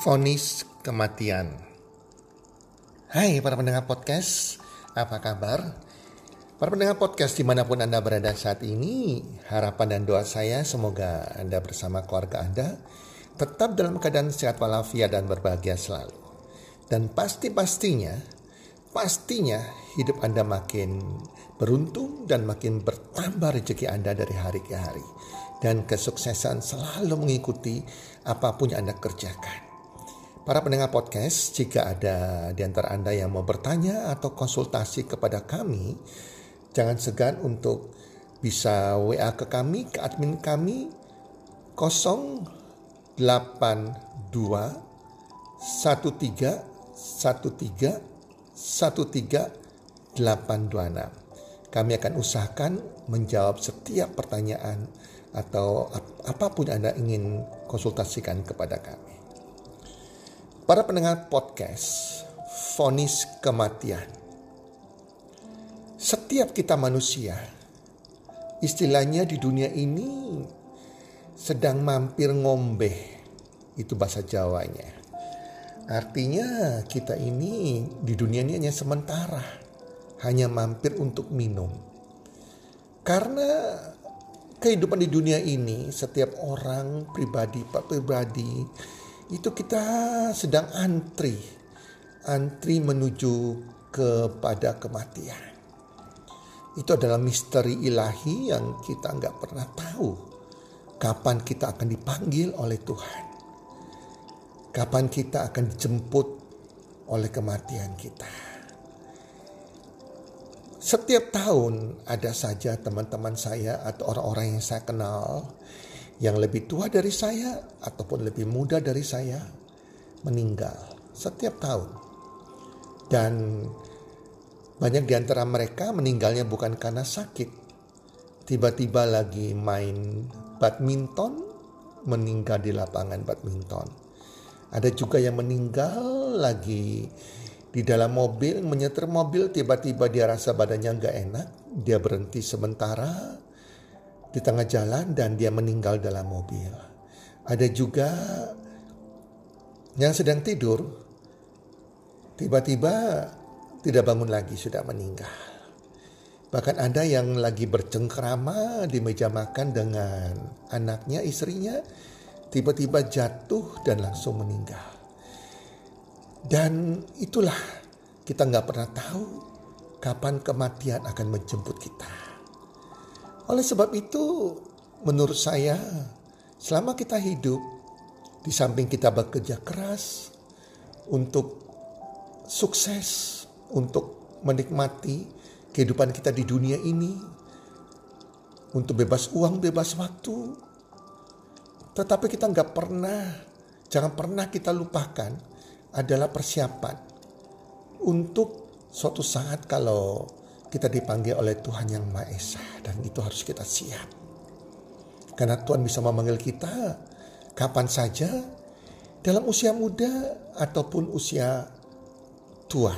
Fonis kematian. Hai para pendengar podcast, apa kabar? Para pendengar podcast di mana pun Anda berada saat ini, harapan dan doa saya semoga Anda bersama keluarga Anda tetap dalam keadaan sehat walafiat dan berbahagia selalu. Dan pasti-pastinya, pastinya hidup Anda makin beruntung dan makin bertambah rezeki Anda dari hari ke hari. Dan kesuksesan selalu mengikuti apa pun yang Anda kerjakan. Para pendengar podcast, jika ada di antara Anda yang mau bertanya atau konsultasi kepada kami, jangan segan untuk bisa WA ke kami, ke admin kami 082 13 13 13 826. Kami akan usahakan menjawab setiap pertanyaan atau apa pun Anda ingin konsultasikan kepada kami. Para pendengar podcast, fonis kematian. Setiap kita manusia, istilahnya di dunia ini sedang mampir ngombe. Itu bahasa Jawanya. Artinya kita ini di dunia ini hanya sementara. Hanya mampir untuk minum. Karena kehidupan di dunia ini setiap orang pribadi, pak pribadi itu kita sedang antri, antri menuju kepada kematian. Itu adalah misteri ilahi yang kita nggak pernah tahu kapan kita akan dipanggil oleh Tuhan. Kapan kita akan dijemput oleh kematian kita. Setiap tahun ada saja teman-teman saya atau orang-orang yang saya kenal yang lebih tua dari saya ataupun lebih muda dari saya meninggal setiap tahun. Dan banyak di antara mereka meninggalnya bukan karena sakit. Tiba-tiba lagi main badminton, meninggal di lapangan badminton. Ada juga yang meninggal lagi di dalam mobil, menyetir mobil, tiba-tiba dia rasa badannya nggak enak, dia berhenti sementara, di tengah jalan dan dia meninggal dalam mobil. Ada juga yang sedang tidur, tiba-tiba tidak bangun lagi sudah meninggal. Bahkan ada yang lagi bercengkrama di meja makan dengan anaknya, istrinya, tiba-tiba jatuh dan langsung meninggal. Dan itulah kita nggak pernah tahu kapan kematian akan menjemput kita. Oleh sebab itu, menurut saya, selama kita hidup, di samping kita bekerja keras untuk sukses, untuk menikmati kehidupan kita di dunia ini, untuk bebas uang, bebas waktu, tetapi kita nggak pernah, jangan pernah kita lupakan adalah persiapan untuk suatu saat kalau kita dipanggil oleh Tuhan yang Maha Esa dan itu harus kita siap. Karena Tuhan bisa memanggil kita kapan saja dalam usia muda ataupun usia tua.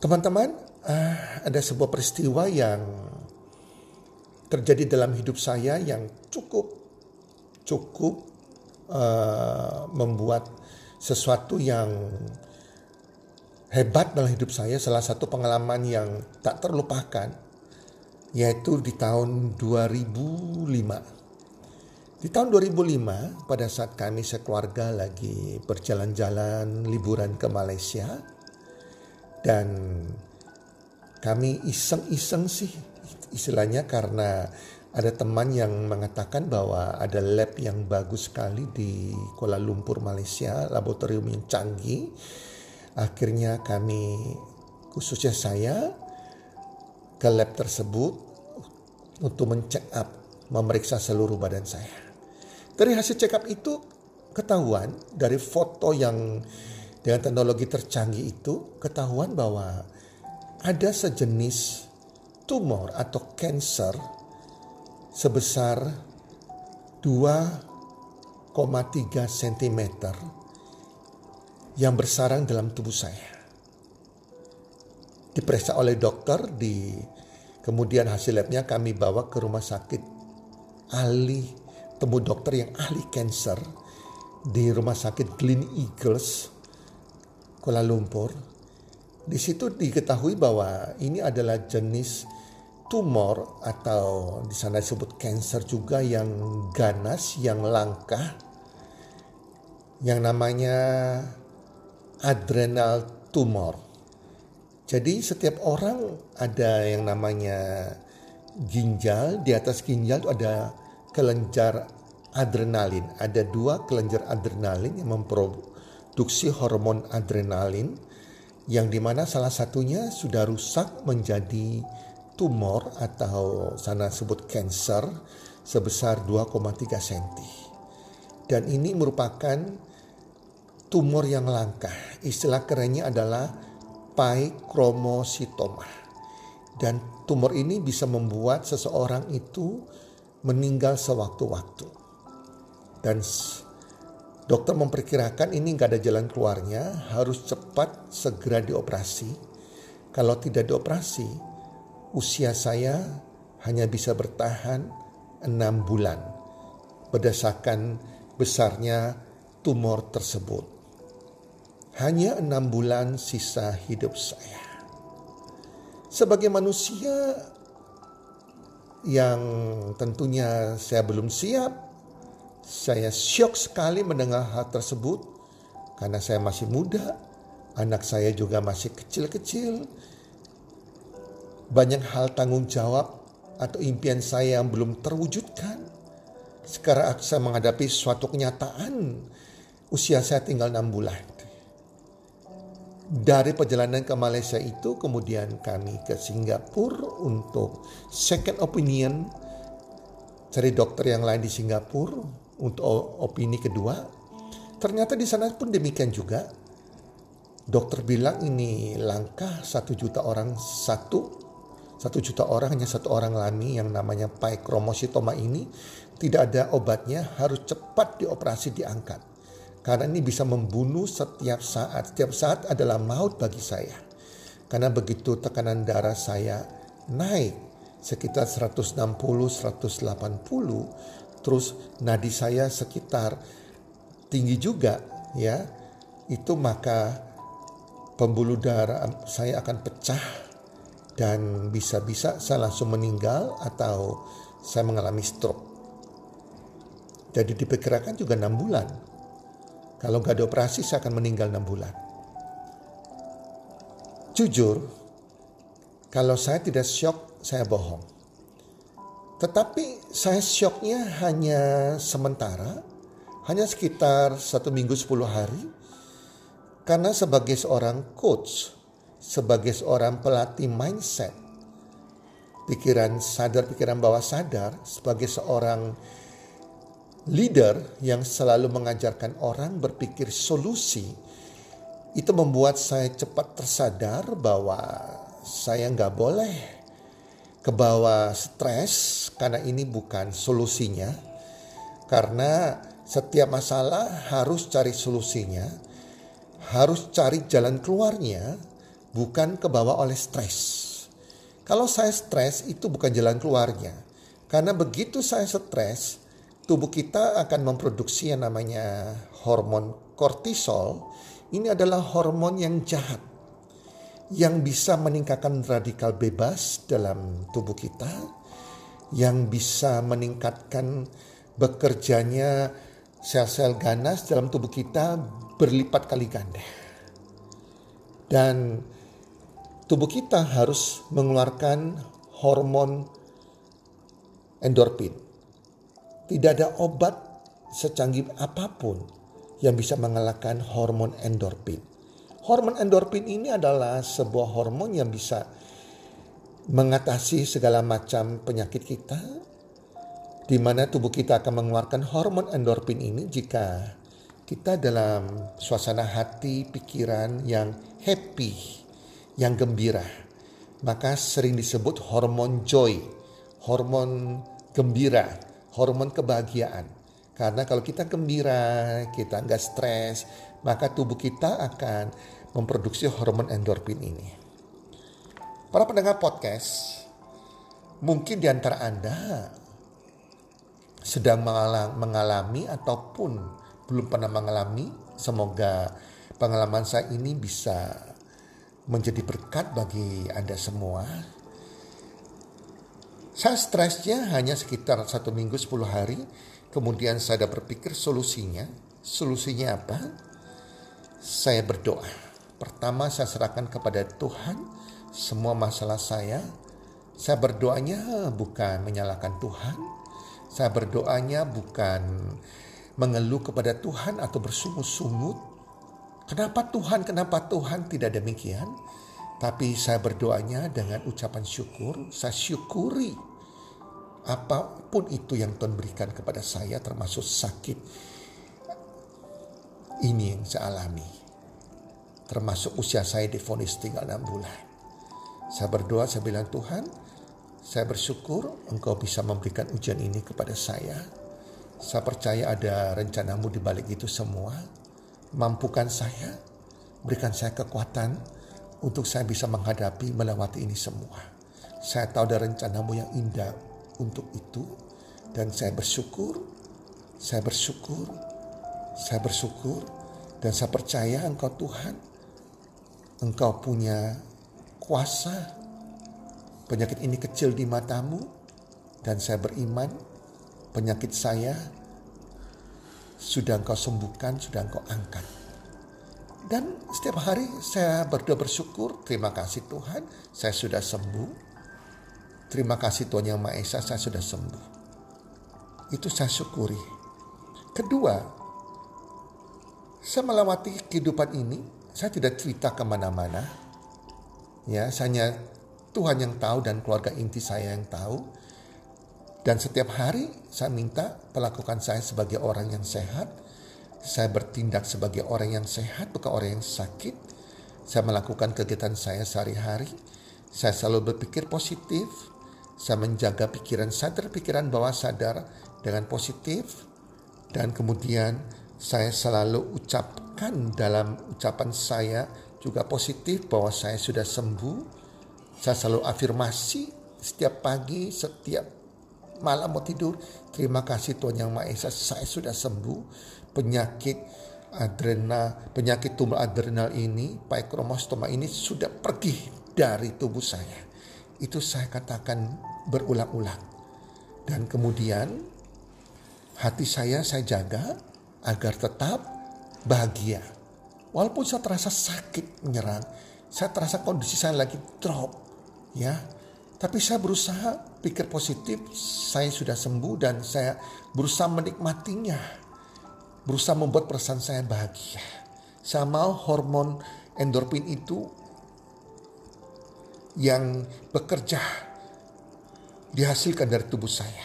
Teman-teman, ah, ada sebuah peristiwa yang terjadi dalam hidup saya yang cukup cukup uh, membuat sesuatu yang hebat dalam hidup saya, salah satu pengalaman yang tak terlupakan, yaitu di tahun 2005. Di tahun 2005, pada saat kami sekeluarga lagi berjalan-jalan liburan ke Malaysia, dan kami iseng-iseng sih istilahnya karena ada teman yang mengatakan bahwa ada lab yang bagus sekali di Kuala Lumpur Malaysia, laboratorium yang canggih Akhirnya kami khususnya saya ke lab tersebut untuk mencek up, memeriksa seluruh badan saya. Dari hasil check up itu ketahuan dari foto yang dengan teknologi tercanggih itu ketahuan bahwa ada sejenis tumor atau cancer sebesar 2,3 cm yang bersarang dalam tubuh saya. Diperiksa oleh dokter, di kemudian hasil labnya kami bawa ke rumah sakit ahli temu dokter yang ahli cancer di rumah sakit Glen Eagles, Kuala Lumpur. Di situ diketahui bahwa ini adalah jenis tumor atau di sana disebut cancer juga yang ganas, yang langka, yang namanya adrenal tumor. Jadi setiap orang ada yang namanya ginjal, di atas ginjal itu ada kelenjar adrenalin. Ada dua kelenjar adrenalin yang memproduksi hormon adrenalin yang di mana salah satunya sudah rusak menjadi tumor atau sana sebut cancer sebesar 2,3 cm. Dan ini merupakan tumor yang langka. Istilah kerennya adalah paikromositoma. Dan tumor ini bisa membuat seseorang itu meninggal sewaktu-waktu. Dan dokter memperkirakan ini nggak ada jalan keluarnya, harus cepat segera dioperasi. Kalau tidak dioperasi, usia saya hanya bisa bertahan enam bulan berdasarkan besarnya tumor tersebut. Hanya enam bulan sisa hidup saya. Sebagai manusia yang tentunya saya belum siap, saya syok sekali mendengar hal tersebut karena saya masih muda, anak saya juga masih kecil-kecil, banyak hal tanggung jawab atau impian saya yang belum terwujudkan. Sekarang saya menghadapi suatu kenyataan. Usia saya tinggal enam bulan. Dari perjalanan ke Malaysia itu kemudian kami ke Singapura untuk second opinion. Cari dokter yang lain di Singapura untuk opini kedua. Ternyata di sana pun demikian juga. Dokter bilang ini langkah satu juta orang satu satu juta orang hanya satu orang lami yang namanya paikromositoma ini tidak ada obatnya harus cepat dioperasi diangkat karena ini bisa membunuh setiap saat setiap saat adalah maut bagi saya karena begitu tekanan darah saya naik sekitar 160 180 terus nadi saya sekitar tinggi juga ya itu maka pembuluh darah saya akan pecah dan bisa-bisa saya langsung meninggal atau saya mengalami stroke. Jadi diperkirakan juga enam bulan. Kalau nggak ada operasi saya akan meninggal enam bulan. Jujur, kalau saya tidak shock, saya bohong. Tetapi saya shocknya hanya sementara, hanya sekitar satu minggu sepuluh hari. Karena sebagai seorang coach, sebagai seorang pelatih mindset, pikiran sadar, pikiran bawah sadar, sebagai seorang leader yang selalu mengajarkan orang berpikir solusi, itu membuat saya cepat tersadar bahwa saya nggak boleh ke bawah stres karena ini bukan solusinya. Karena setiap masalah harus cari solusinya, harus cari jalan keluarnya, bukan kebawa oleh stres. Kalau saya stres itu bukan jalan keluarnya. Karena begitu saya stres, tubuh kita akan memproduksi yang namanya hormon kortisol. Ini adalah hormon yang jahat yang bisa meningkatkan radikal bebas dalam tubuh kita, yang bisa meningkatkan bekerjanya sel-sel ganas dalam tubuh kita berlipat kali ganda. Dan tubuh kita harus mengeluarkan hormon endorfin. Tidak ada obat secanggih apa pun yang bisa mengalahkan hormon endorfin. Hormon endorfin ini adalah sebuah hormon yang bisa mengatasi segala macam penyakit kita, di mana tubuh kita akan mengeluarkan hormon endorfin ini jika kita dalam suasana hati, pikiran yang happy, yang gembira. Maka sering disebut hormon joy, hormon gembira, hormon kebahagiaan. Karena kalau kita gembira, kita nggak stres, maka tubuh kita akan memproduksi hormon endorfin ini. Para pendengar podcast, mungkin di antara Anda sedang mengalami ataupun belum pernah mengalami. Semoga pengalaman saya ini bisa menjadi berkat bagi Anda semua. Saya stresnya hanya sekitar satu minggu 10 hari. Kemudian saya berpikir solusinya. Solusinya apa? Saya berdoa. Pertama saya serahkan kepada Tuhan semua masalah saya. Saya berdoanya bukan menyalahkan Tuhan. Saya berdoanya bukan mengeluh kepada Tuhan atau bersungut-sungut. Kenapa Tuhan, kenapa Tuhan tidak demikian? Tapi saya berdoanya dengan ucapan syukur, saya syukuri apa pun itu yang Tuhan berikan kepada saya termasuk sakit. Ini yang saya alami. Termasuk usia saya difonis tinggal 6 bulan. Saya berdoa, saya bilang Tuhan, saya bersyukur engkau bisa memberikan ujian ini kepada saya. Saya percaya ada rencanamu di balik itu semua. Mampukan saya, berikan saya kekuatan untuk saya bisa menghadapi, melewati ini semua. Saya tahu ada rencanamu yang indah untuk itu. Dan saya bersyukur, saya bersyukur, saya bersyukur. Dan saya percaya engkau Tuhan, engkau punya kuasa. Penyakit ini kecil di matamu. Dan saya beriman, penyakit saya sudah engkau sembuhkan, sudah engkau angkat dan setiap hari saya berdoa bersyukur, terima kasih Tuhan, saya sudah sembuh. Terima kasih Tuhan Yang Maha Esa, saya sudah sembuh. Itu saya syukuri. Kedua, saya melewati kehidupan ini, saya tidak cerita ke mana-mana. Ya, hanya Tuhan yang tahu dan keluarga inti saya yang tahu. Dan setiap hari saya minta pelakukan saya sebagai orang yang sehat, saya bertindak sebagai orang yang sehat, bukan orang yang sakit. Saya melakukan kegiatan saya sehari-hari. Saya selalu berpikir positif. Saya menjaga pikiran sadar, pikiran bawah sadar dengan positif. Dan kemudian saya selalu ucapkan dalam ucapan saya juga positif bahwa saya sudah sembuh. Saya selalu afirmasi setiap pagi, setiap malam mau tidur. Terima kasih Tuhan Yang Maha Esa, saya sudah sembuh penyakit adrenal, penyakit tubuh adrenal ini, paikromostoma ini sudah pergi dari tubuh saya. Itu saya katakan berulang-ulang. Dan kemudian hati saya saya jaga agar tetap bahagia. Walaupun saya terasa sakit menyerang, saya terasa kondisi saya lagi drop, ya. Tapi saya berusaha pikir positif, saya sudah sembuh dan saya berusaha menikmatinya berusaha membuat perasaan saya bahagia. Saya mau hormon endorfin itu yang bekerja dihasilkan dari tubuh saya.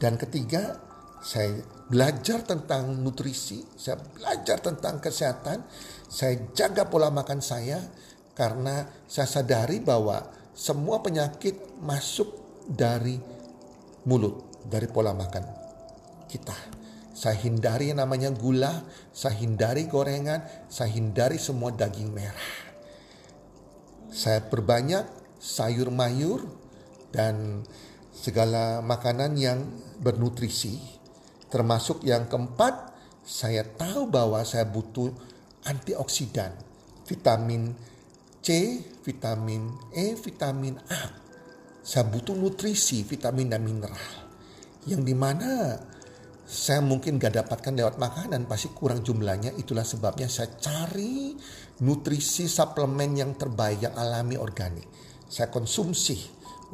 Dan ketiga, saya belajar tentang nutrisi, saya belajar tentang kesehatan, saya jaga pola makan saya karena saya sadari bahwa semua penyakit masuk dari mulut, dari pola makan kita. Saya hindari yang namanya gula, saya hindari gorengan, saya hindari semua daging merah. Saya perbanyak sayur mayur dan segala makanan yang bernutrisi. Termasuk yang keempat, saya tahu bahwa saya butuh antioksidan, vitamin C, vitamin E, vitamin A. Saya butuh nutrisi, vitamin dan mineral. Yang di mana saya mungkin gak dapatkan lewat makanan, pasti kurang jumlahnya. Itulah sebabnya saya cari nutrisi suplemen yang terbaik, yang alami organik. Saya konsumsi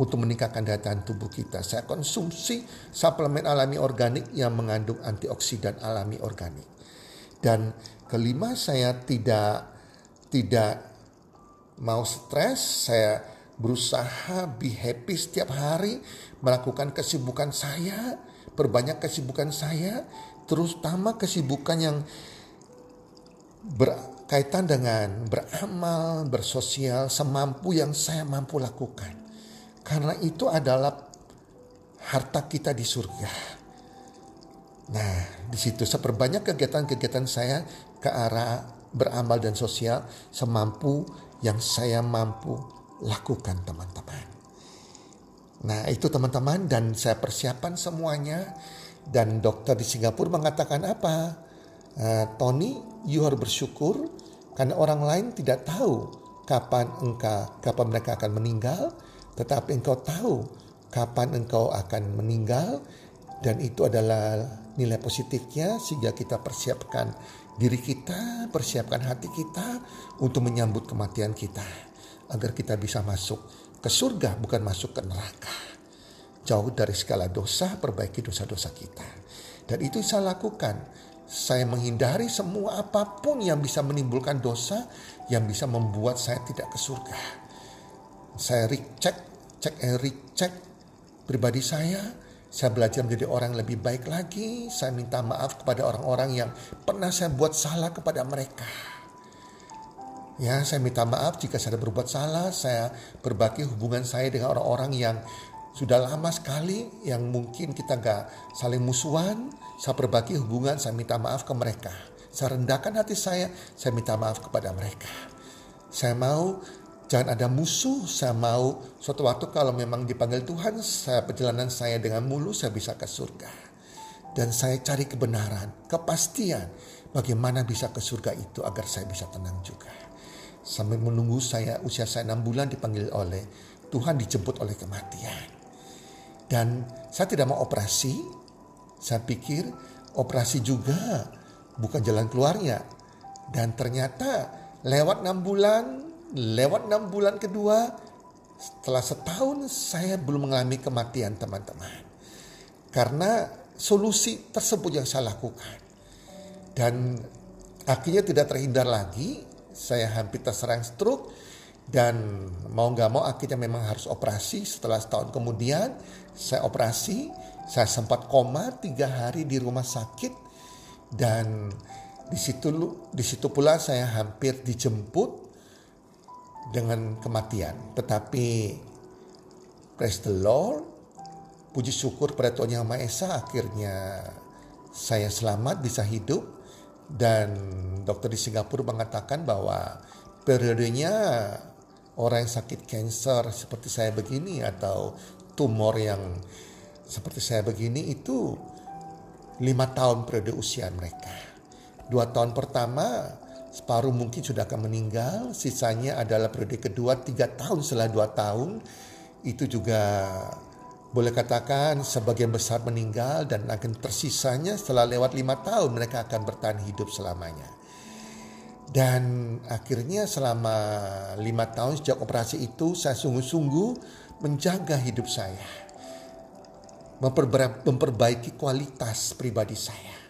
untuk meningkatkan daya tahan tubuh kita. Saya konsumsi suplemen alami organik yang mengandung antioksidan alami organik. Dan kelima, saya tidak tidak mau stres, saya berusaha be happy setiap hari, melakukan kesibukan saya, perbanyak kesibukan saya, terutama kesibukan yang berkaitan dengan beramal, bersosial, semampu yang saya mampu lakukan. Karena itu adalah harta kita di surga. Nah, di situ seperbanyak kegiatan-kegiatan saya ke arah beramal dan sosial semampu yang saya mampu lakukan teman-teman. Nah itu teman-teman dan saya persiapan semuanya dan dokter di Singapura mengatakan apa? Uh, Tony, you harus bersyukur karena orang lain tidak tahu kapan engkau, kapan mereka akan meninggal, tetapi engkau tahu kapan engkau akan meninggal dan itu adalah nilai positifnya sehingga kita persiapkan diri kita, persiapkan hati kita untuk menyambut kematian kita agar kita bisa masuk ke surga bukan masuk ke neraka. Jauh dari segala dosa, perbaiki dosa-dosa kita. Dan itu saya lakukan. Saya menghindari semua apa pun yang bisa menimbulkan dosa yang bisa membuat saya tidak ke surga. Saya recheck, cek and recheck pribadi saya. Saya belajar menjadi orang lebih baik lagi. Saya minta maaf kepada orang-orang yang pernah saya buat salah kepada mereka. Ya, saya minta maaf jika saya berbuat salah. Saya berbagi hubungan saya dengan orang-orang yang sudah lama sekali yang mungkin kita gak saling musuhan. Saya berbagi hubungan, saya minta maaf ke mereka. Saya rendahkan hati saya, saya minta maaf kepada mereka. Saya mau jangan ada musuh, saya mau suatu waktu kalau memang dipanggil Tuhan, saya perjalanan saya dengan mulu saya bisa ke surga. Dan saya cari kebenaran, kepastian bagaimana bisa ke surga itu agar saya bisa tenang juga. Sambil menunggu saya usia saya enam bulan dipanggil oleh Tuhan dijemput oleh kematian. Dan saya tidak mau operasi. Saya pikir operasi juga bukan jalan keluarnya. Dan ternyata lewat enam bulan, lewat enam bulan kedua, setelah setahun saya belum mengalami kematian teman-teman. Karena solusi tersebut yang saya lakukan. Dan akhirnya tidak terhindar lagi, saya hampir terserang stroke dan mau nggak mau akhirnya memang harus operasi. Setelah setahun kemudian saya operasi saya sempat koma tiga hari di rumah sakit dan di situ di situ pula saya hampir dijemput dengan kematian. Tetapi praise the Lord puji syukur pada Tuhan Yang Maha Esa akhirnya saya selamat bisa hidup dan dokter di Singapura mengatakan bahwa periodenya orang yang sakit cancer seperti saya begini atau tumor yang seperti saya begini itu lima tahun periode usia mereka. Dua tahun pertama separuh mungkin sudah akan meninggal, sisanya adalah periode kedua tiga tahun setelah dua tahun itu juga boleh katakan sebagian besar meninggal dan akan tersisanya setelah lewat lima tahun mereka akan bertahan hidup selamanya. Dan akhirnya selama lima tahun sejak operasi itu saya sungguh-sungguh menjaga hidup saya. Memperbaiki kualitas pribadi saya.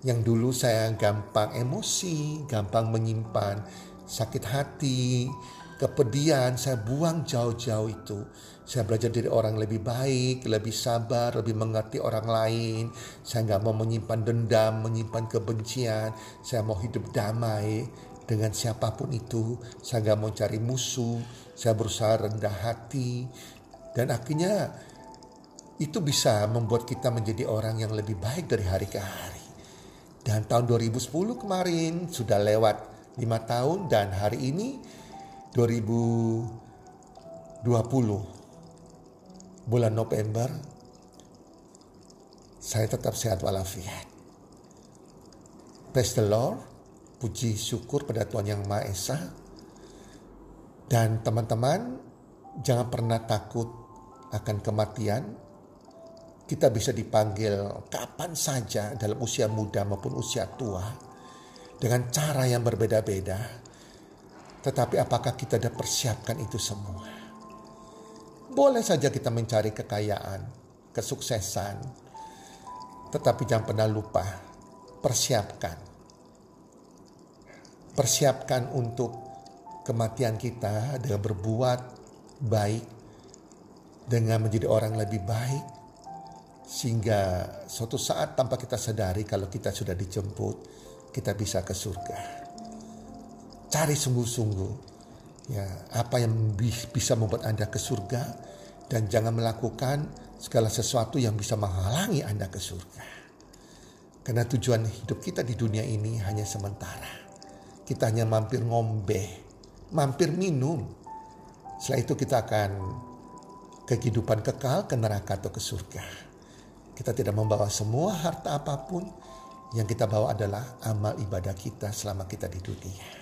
Yang dulu saya gampang emosi, gampang menyimpan sakit hati, kepedihan, saya buang jauh-jauh itu. Saya belajar dari orang lebih baik, lebih sabar, lebih mengerti orang lain. Saya nggak mau menyimpan dendam, menyimpan kebencian. Saya mau hidup damai dengan siapa pun itu. Saya nggak mau cari musuh. Saya berusaha rendah hati. Dan akhirnya itu bisa membuat kita menjadi orang yang lebih baik dari hari ke hari. Dan tahun 2010 kemarin sudah lewat lima tahun dan hari ini 2020 bulan November saya tetap sehat walafiat. Praise the Lord, puji syukur pada Tuhan Yang Maha Esa. Dan teman-teman, jangan pernah takut akan kematian. Kita bisa dipanggil kapan saja dalam usia muda maupun usia tua. Dengan cara yang berbeda-beda. Tetapi apakah kita sudah persiapkan itu semua? Boleh saja kita mencari kekayaan, kesuksesan, tetapi jangan pernah lupa persiapkan. Persiapkan untuk kematian kita dengan berbuat baik, dengan menjadi orang lebih baik, sehingga suatu saat tanpa kita sadari kalau kita sudah dijemput, kita bisa ke surga. Cari sungguh-sungguh ya apa yang bisa membuat Anda ke surga dan jangan melakukan segala sesuatu yang bisa menghalangi Anda ke surga. Karena tujuan hidup kita di dunia ini hanya sementara. Kita hanya mampir ngombe, mampir minum. Setelah itu kita akan kehidupan kekal ke neraka atau ke surga. Kita tidak membawa semua harta apa pun. yang kita bawa adalah amal ibadah kita selama kita di dunia.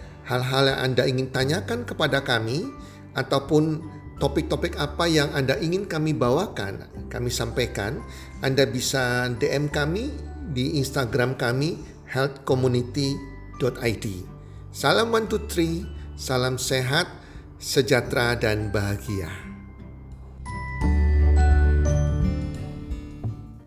hal-hal yang Anda ingin tanyakan kepada kami ataupun topik-topik apa yang Anda ingin kami bawakan, kami sampaikan, Anda bisa DM kami di Instagram kami healthcommunity.id. Salam one two three, salam sehat, sejahtera dan bahagia.